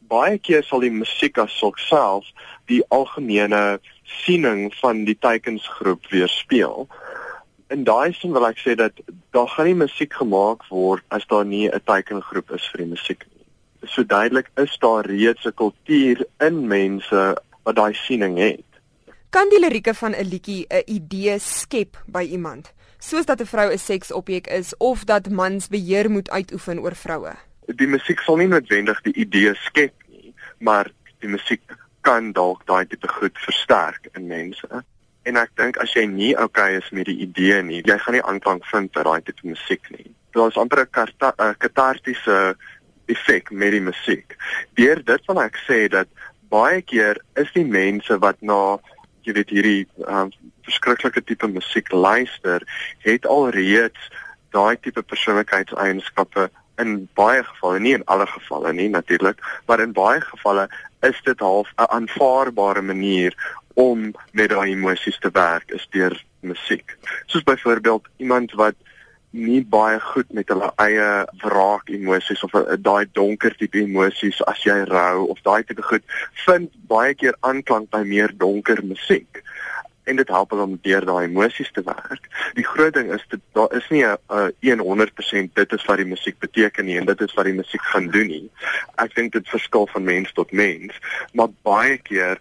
baie keer sal die musiek as self die algemene siening van die teikensgroep weerspieël. In daai sin wil ek sê dat daar gaan nie musiek gemaak word as daar nie 'n teikengroep is vir die musiek nie. So duidelik is daar reeds 'n kultuur in mense wat daai siening het. Kan die lirieke van 'n liedjie 'n idee skep by iemand, soos dat 'n vrou 'n seksobjek is of dat mans beheer moet uitoefen oor vroue? Die musiek sal nie noodwendig die idee skep nie, maar die musiek kan dalk daai tipe goed versterk in mense. En ek dink as jy nie okay is met die idee nie, jy gaan nie aanklank vind by daai tipe musiek nie. Daar's amper 'n katartiese effek met die musiek. Deur dit wil ek sê dat baie keer is die mense wat na jy weet hierdie um, verskriklike tipe musiek luister, het alreeds daai tipe persoonlikheidseienskappe in baie gevalle, nie in alle gevalle nie natuurlik, maar in baie gevalle is dit half 'n aanvaarbare manier om met daai emosies te werk is deur musiek. Soos byvoorbeeld iemand wat nie baie goed met hulle eie wraak emosies of daai donker tipe emosies as jy rou of daai tipe goed vind baie keer aanklank by meer donker musiek en dit help hulle om deur daai emosies te werk. Die groot ding is dit daar is nie 'n 100% dit is wat die musiek beteken nie en dit is wat die musiek gaan doen nie. Ek dink dit verskil van mens tot mens, maar baie keer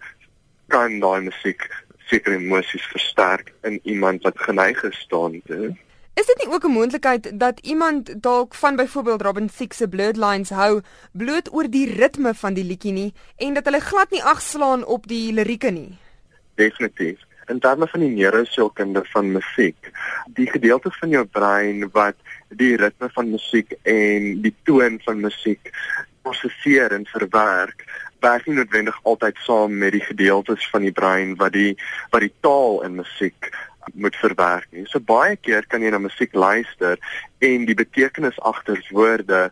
kan daai musiek sekere emosies versterk in iemand wat geneig is daartoe. Is dit nie ook 'n moontlikheid dat iemand dalk van byvoorbeeld Robin Thicke se Bloodlines hou bloot oor die ritme van die liedjie nie en dat hulle glad nie agslaan op die lirieke nie? Definitief. In terme van die neurosielkunde van musiek, die gedeelte van jou brein wat die ritme van musiek en die toon van musiek prosesseer en verwerk, werk nie noodwendig altyd saam met die gedeeltes van die brein wat die wat die taal in musiek moet verwerk nie. So baie keer kan jy na musiek luister en die betekenis agter woorde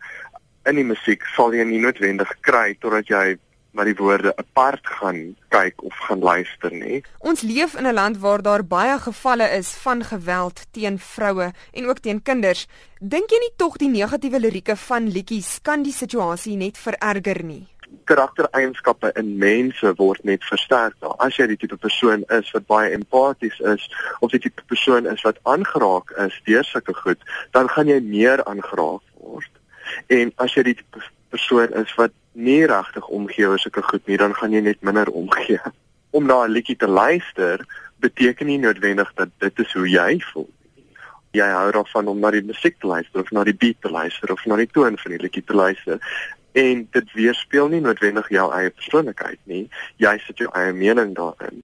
in die musiek sal jy nie noodwendig kry totdat jy maar die woorde apart gaan kyk of gaan luister nie. Ons leef in 'n land waar daar baie gevalle is van geweld teen vroue en ook teen kinders. Dink jy nie tog die negatiewe lirieke van liedjies kan die situasie net vererger nie? karaktereienskappe in mense word net versterk. Nou, as jy die tipe persoon is wat baie empaties is of die tipe persoon is wat aangeraak is deur sulke goed, dan gaan jy meer aangeraak word. En as jy die tipe persoon is wat nie regtig omgee oor sulke goed nie, dan gaan jy net minder omgee. Om na 'n liedjie te luister beteken nie noodwendig dat dit is hoe jy voel. Jy hou daarvan om na die musiek te luister of na die beat te luister of na die toon van die liedjie te luister en dit weerspieël nie noodwendig jou eie persoonlikheid nie jy sit jou eie mening daarin